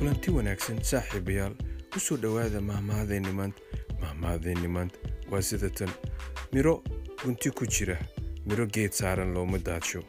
kulanti wanaagsan saaxiibayaal ku soo dhowaada mahmahadeenni maanta mahmahadeenni maanta waa sida tan miro gunti ku jira. Miro geed saaran looma daadsho.